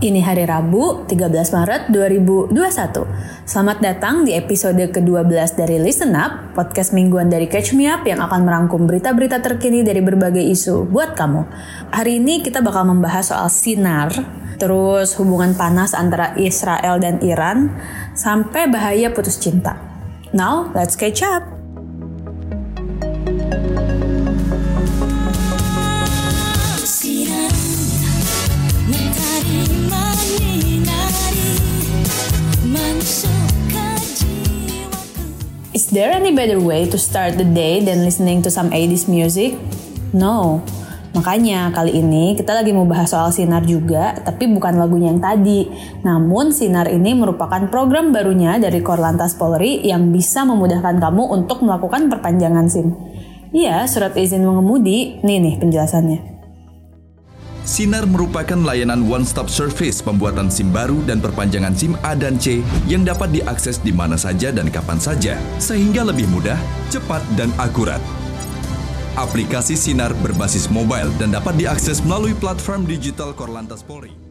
Ini hari Rabu, 13 Maret 2021. Selamat datang di episode ke-12 dari Listen Up, podcast mingguan dari Catch Me Up yang akan merangkum berita-berita terkini dari berbagai isu buat kamu. Hari ini kita bakal membahas soal sinar, terus hubungan panas antara Israel dan Iran, sampai bahaya putus cinta. Now, let's catch up! Is there any better way to start the day than listening to some 80s music? No. Makanya kali ini kita lagi mau bahas soal Sinar juga, tapi bukan lagunya yang tadi. Namun Sinar ini merupakan program barunya dari Korlantas Polri yang bisa memudahkan kamu untuk melakukan perpanjangan SIM. Iya, surat izin mengemudi. Nih nih penjelasannya. Sinar merupakan layanan one-stop service pembuatan SIM baru dan perpanjangan SIM A dan C yang dapat diakses di mana saja dan kapan saja, sehingga lebih mudah, cepat, dan akurat. Aplikasi Sinar berbasis mobile dan dapat diakses melalui platform digital Korlantas Polri.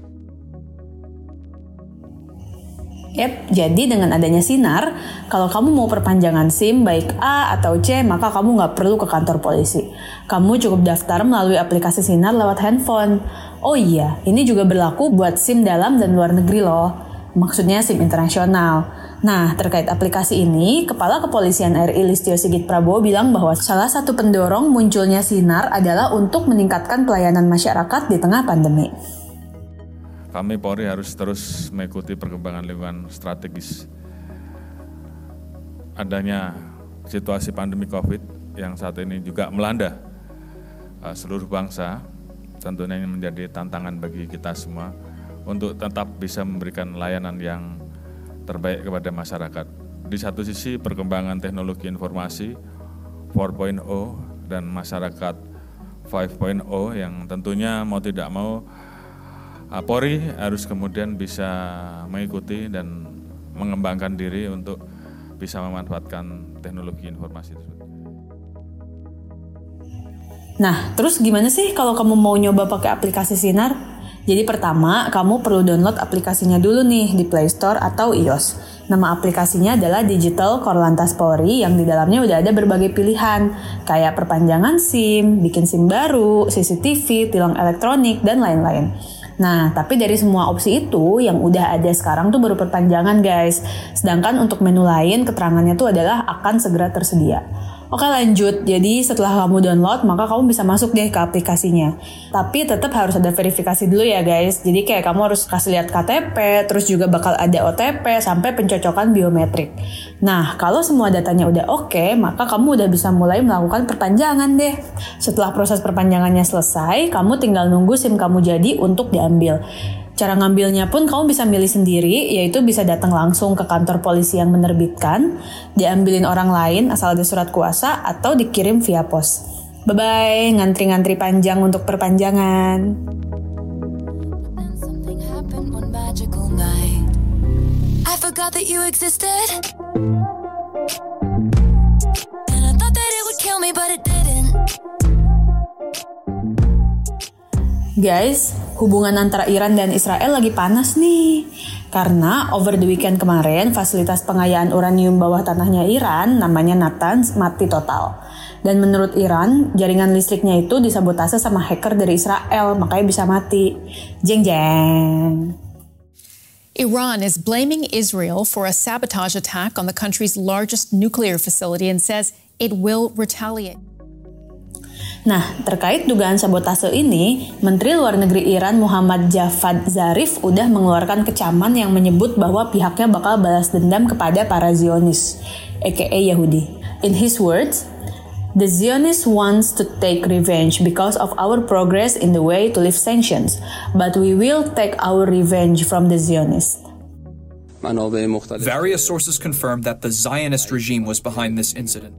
Yep, jadi dengan adanya Sinar, kalau kamu mau perpanjangan SIM baik A atau C, maka kamu nggak perlu ke kantor polisi. Kamu cukup daftar melalui aplikasi Sinar lewat handphone. Oh iya, ini juga berlaku buat SIM dalam dan luar negeri loh. Maksudnya SIM internasional. Nah, terkait aplikasi ini, Kepala Kepolisian RI Listio Sigit Prabowo bilang bahwa salah satu pendorong munculnya Sinar adalah untuk meningkatkan pelayanan masyarakat di tengah pandemi kami Polri harus terus mengikuti perkembangan lingkungan strategis. Adanya situasi pandemi COVID yang saat ini juga melanda uh, seluruh bangsa, tentunya ini menjadi tantangan bagi kita semua untuk tetap bisa memberikan layanan yang terbaik kepada masyarakat. Di satu sisi perkembangan teknologi informasi 4.0 dan masyarakat 5.0 yang tentunya mau tidak mau Polri harus kemudian bisa mengikuti dan mengembangkan diri untuk bisa memanfaatkan teknologi informasi tersebut. Nah, terus gimana sih kalau kamu mau nyoba pakai aplikasi Sinar? Jadi pertama, kamu perlu download aplikasinya dulu nih di Play Store atau iOS. Nama aplikasinya adalah Digital Korlantas Polri yang di dalamnya udah ada berbagai pilihan, kayak perpanjangan SIM, bikin SIM baru, CCTV, tilang elektronik, dan lain-lain. Nah, tapi dari semua opsi itu yang udah ada sekarang tuh baru perpanjangan guys. Sedangkan untuk menu lain keterangannya tuh adalah akan segera tersedia. Oke lanjut, jadi setelah kamu download maka kamu bisa masuk deh ke aplikasinya. Tapi tetap harus ada verifikasi dulu ya guys. Jadi kayak kamu harus kasih lihat KTP, terus juga bakal ada OTP sampai pencocokan biometrik. Nah kalau semua datanya udah oke, maka kamu udah bisa mulai melakukan perpanjangan deh. Setelah proses perpanjangannya selesai, kamu tinggal nunggu SIM kamu jadi untuk diambil. Cara ngambilnya pun kamu bisa milih sendiri, yaitu bisa datang langsung ke kantor polisi yang menerbitkan, diambilin orang lain asal ada surat kuasa, atau dikirim via pos. Bye-bye, ngantri-ngantri panjang untuk perpanjangan. Guys, hubungan antara Iran dan Israel lagi panas nih. Karena over the weekend kemarin, fasilitas pengayaan uranium bawah tanahnya Iran, namanya Natanz, mati total. Dan menurut Iran, jaringan listriknya itu disabotase sama hacker dari Israel, makanya bisa mati. Jeng jeng. Iran is blaming Israel for a sabotage attack on the country's largest nuclear facility and says it will retaliate. Nah, terkait dugaan sabotase ini, Menteri Luar Negeri Iran Muhammad Javad Zarif udah mengeluarkan kecaman yang menyebut bahwa pihaknya bakal balas dendam kepada para Zionis, aka Yahudi. In his words, The Zionists wants to take revenge because of our progress in the way to lift sanctions, but we will take our revenge from the Zionists. Various sources confirmed that the Zionist regime was behind this incident.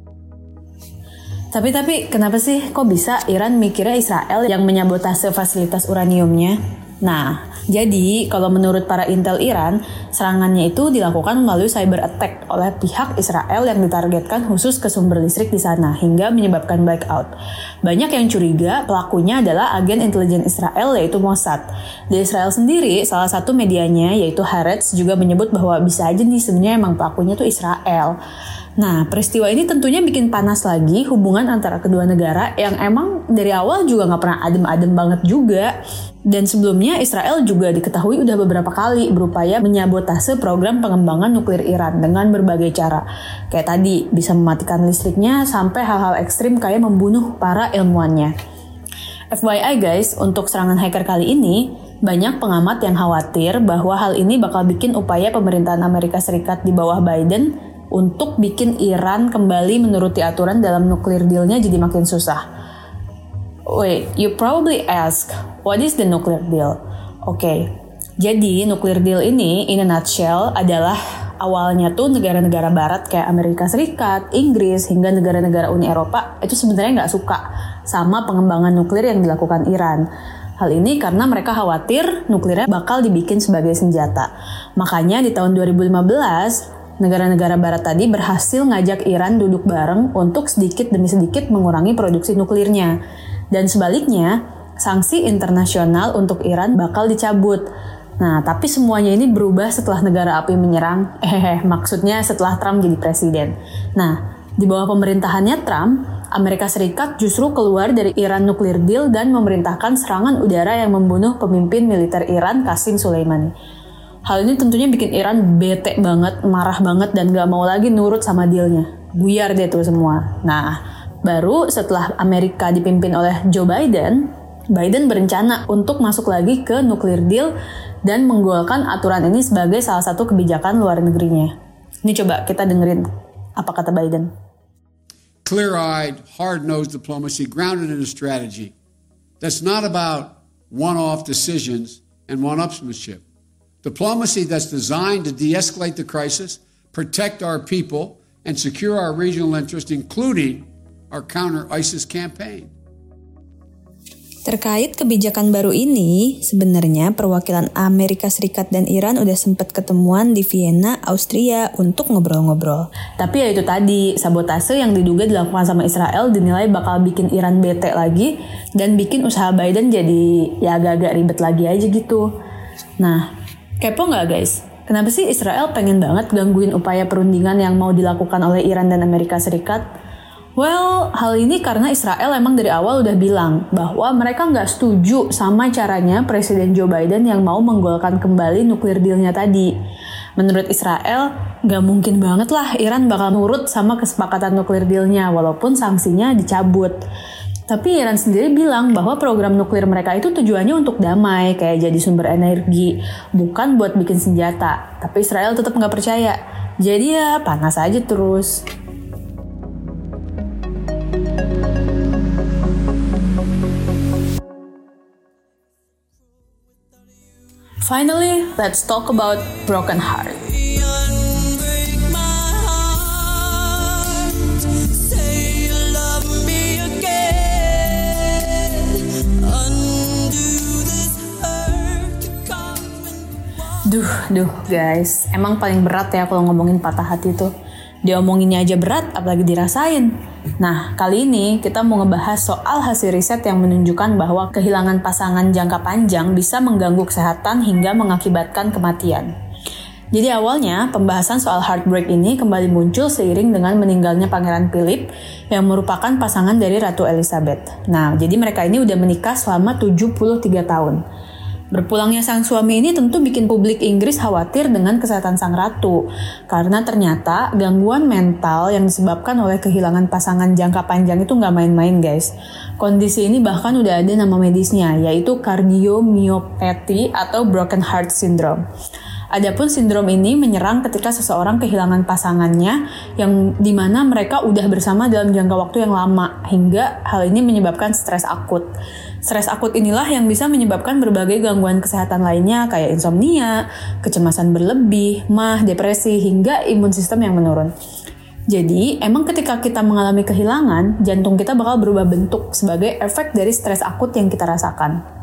Tapi tapi kenapa sih kok bisa Iran mikirnya Israel yang menyabotase fasilitas uraniumnya? Nah, jadi kalau menurut para intel Iran, serangannya itu dilakukan melalui cyber attack oleh pihak Israel yang ditargetkan khusus ke sumber listrik di sana hingga menyebabkan blackout. Banyak yang curiga pelakunya adalah agen intelijen Israel yaitu Mossad. Di Israel sendiri, salah satu medianya yaitu Haaretz juga menyebut bahwa bisa aja nih sebenarnya emang pelakunya tuh Israel. Nah, peristiwa ini tentunya bikin panas lagi hubungan antara kedua negara yang emang dari awal juga nggak pernah adem-adem banget juga. Dan sebelumnya Israel juga diketahui udah beberapa kali berupaya menyabotase program pengembangan nuklir Iran dengan berbagai cara. Kayak tadi, bisa mematikan listriknya sampai hal-hal ekstrim kayak membunuh para ilmuannya. FYI guys, untuk serangan hacker kali ini, banyak pengamat yang khawatir bahwa hal ini bakal bikin upaya pemerintahan Amerika Serikat di bawah Biden untuk bikin Iran kembali menuruti aturan dalam nuklir dealnya jadi makin susah. Wait, you probably ask, what is the nuclear deal? Oke, okay. jadi nuclear deal ini in a nutshell adalah awalnya tuh negara-negara barat kayak Amerika Serikat, Inggris, hingga negara-negara Uni Eropa itu sebenarnya nggak suka sama pengembangan nuklir yang dilakukan Iran. Hal ini karena mereka khawatir nuklirnya bakal dibikin sebagai senjata. Makanya di tahun 2015, negara-negara barat tadi berhasil ngajak Iran duduk bareng untuk sedikit demi sedikit mengurangi produksi nuklirnya. Dan sebaliknya, sanksi internasional untuk Iran bakal dicabut. Nah, tapi semuanya ini berubah setelah negara api menyerang. Eh, maksudnya setelah Trump jadi presiden. Nah, di bawah pemerintahannya Trump, Amerika Serikat justru keluar dari Iran Nuclear Deal dan memerintahkan serangan udara yang membunuh pemimpin militer Iran Qasim Soleimani. Hal ini tentunya bikin Iran bete banget, marah banget, dan gak mau lagi nurut sama dealnya. Buyar deh tuh semua. Nah, baru setelah Amerika dipimpin oleh Joe Biden, Biden berencana untuk masuk lagi ke nuclear deal dan menggolkan aturan ini sebagai salah satu kebijakan luar negerinya. Ini coba kita dengerin apa kata Biden. Clear-eyed, hard-nosed diplomacy grounded in a strategy that's not about one-off decisions and one-upsmanship. Diplomacy that's designed to de escalate the crisis, protect our people, and secure our regional interest, including our counter ISIS campaign. Terkait kebijakan baru ini, sebenarnya perwakilan Amerika Serikat dan Iran udah sempat ketemuan di Vienna, Austria untuk ngobrol-ngobrol. Tapi ya itu tadi, sabotase yang diduga dilakukan sama Israel dinilai bakal bikin Iran bete lagi dan bikin usaha Biden jadi ya agak-agak ribet lagi aja gitu. Nah, Kepo nggak guys? Kenapa sih Israel pengen banget gangguin upaya perundingan yang mau dilakukan oleh Iran dan Amerika Serikat? Well, hal ini karena Israel emang dari awal udah bilang bahwa mereka nggak setuju sama caranya Presiden Joe Biden yang mau menggolkan kembali nuklir dealnya tadi. Menurut Israel, nggak mungkin banget lah Iran bakal nurut sama kesepakatan nuklir dealnya walaupun sanksinya dicabut. Tapi Iran sendiri bilang bahwa program nuklir mereka itu tujuannya untuk damai, kayak jadi sumber energi, bukan buat bikin senjata. Tapi Israel tetap nggak percaya. Jadi ya panas aja terus. Finally, let's talk about broken heart. Duh guys, emang paling berat ya kalau ngomongin patah hati tuh. Diomonginnya aja berat, apalagi dirasain. Nah, kali ini kita mau ngebahas soal hasil riset yang menunjukkan bahwa kehilangan pasangan jangka panjang bisa mengganggu kesehatan hingga mengakibatkan kematian. Jadi awalnya, pembahasan soal heartbreak ini kembali muncul seiring dengan meninggalnya Pangeran Philip yang merupakan pasangan dari Ratu Elizabeth. Nah, jadi mereka ini udah menikah selama 73 tahun. Berpulangnya sang suami ini tentu bikin publik Inggris khawatir dengan kesehatan sang ratu, karena ternyata gangguan mental yang disebabkan oleh kehilangan pasangan jangka panjang itu nggak main-main guys. Kondisi ini bahkan udah ada nama medisnya, yaitu cardiomyopathy atau broken heart syndrome. Adapun sindrom ini menyerang ketika seseorang kehilangan pasangannya yang di mana mereka udah bersama dalam jangka waktu yang lama hingga hal ini menyebabkan stres akut. Stres akut inilah yang bisa menyebabkan berbagai gangguan kesehatan lainnya kayak insomnia, kecemasan berlebih, mah, depresi, hingga imun sistem yang menurun. Jadi, emang ketika kita mengalami kehilangan, jantung kita bakal berubah bentuk sebagai efek dari stres akut yang kita rasakan.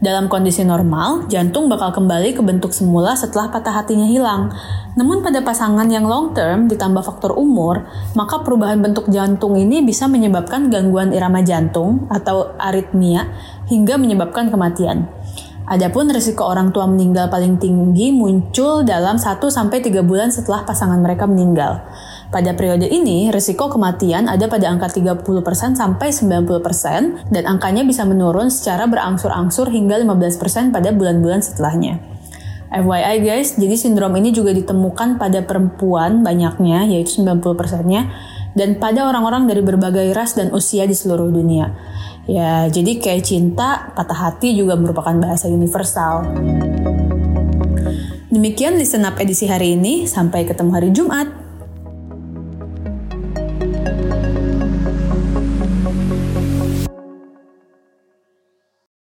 Dalam kondisi normal, jantung bakal kembali ke bentuk semula setelah patah hatinya hilang. Namun pada pasangan yang long term ditambah faktor umur, maka perubahan bentuk jantung ini bisa menyebabkan gangguan irama jantung atau aritmia hingga menyebabkan kematian. Adapun risiko orang tua meninggal paling tinggi muncul dalam 1 sampai 3 bulan setelah pasangan mereka meninggal. Pada periode ini, risiko kematian ada pada angka 30% sampai 90% dan angkanya bisa menurun secara berangsur-angsur hingga 15% pada bulan-bulan setelahnya. FYI guys, jadi sindrom ini juga ditemukan pada perempuan banyaknya, yaitu 90%-nya, dan pada orang-orang dari berbagai ras dan usia di seluruh dunia. Ya, jadi kayak cinta, patah hati juga merupakan bahasa universal. Demikian listen up edisi hari ini, sampai ketemu hari Jumat.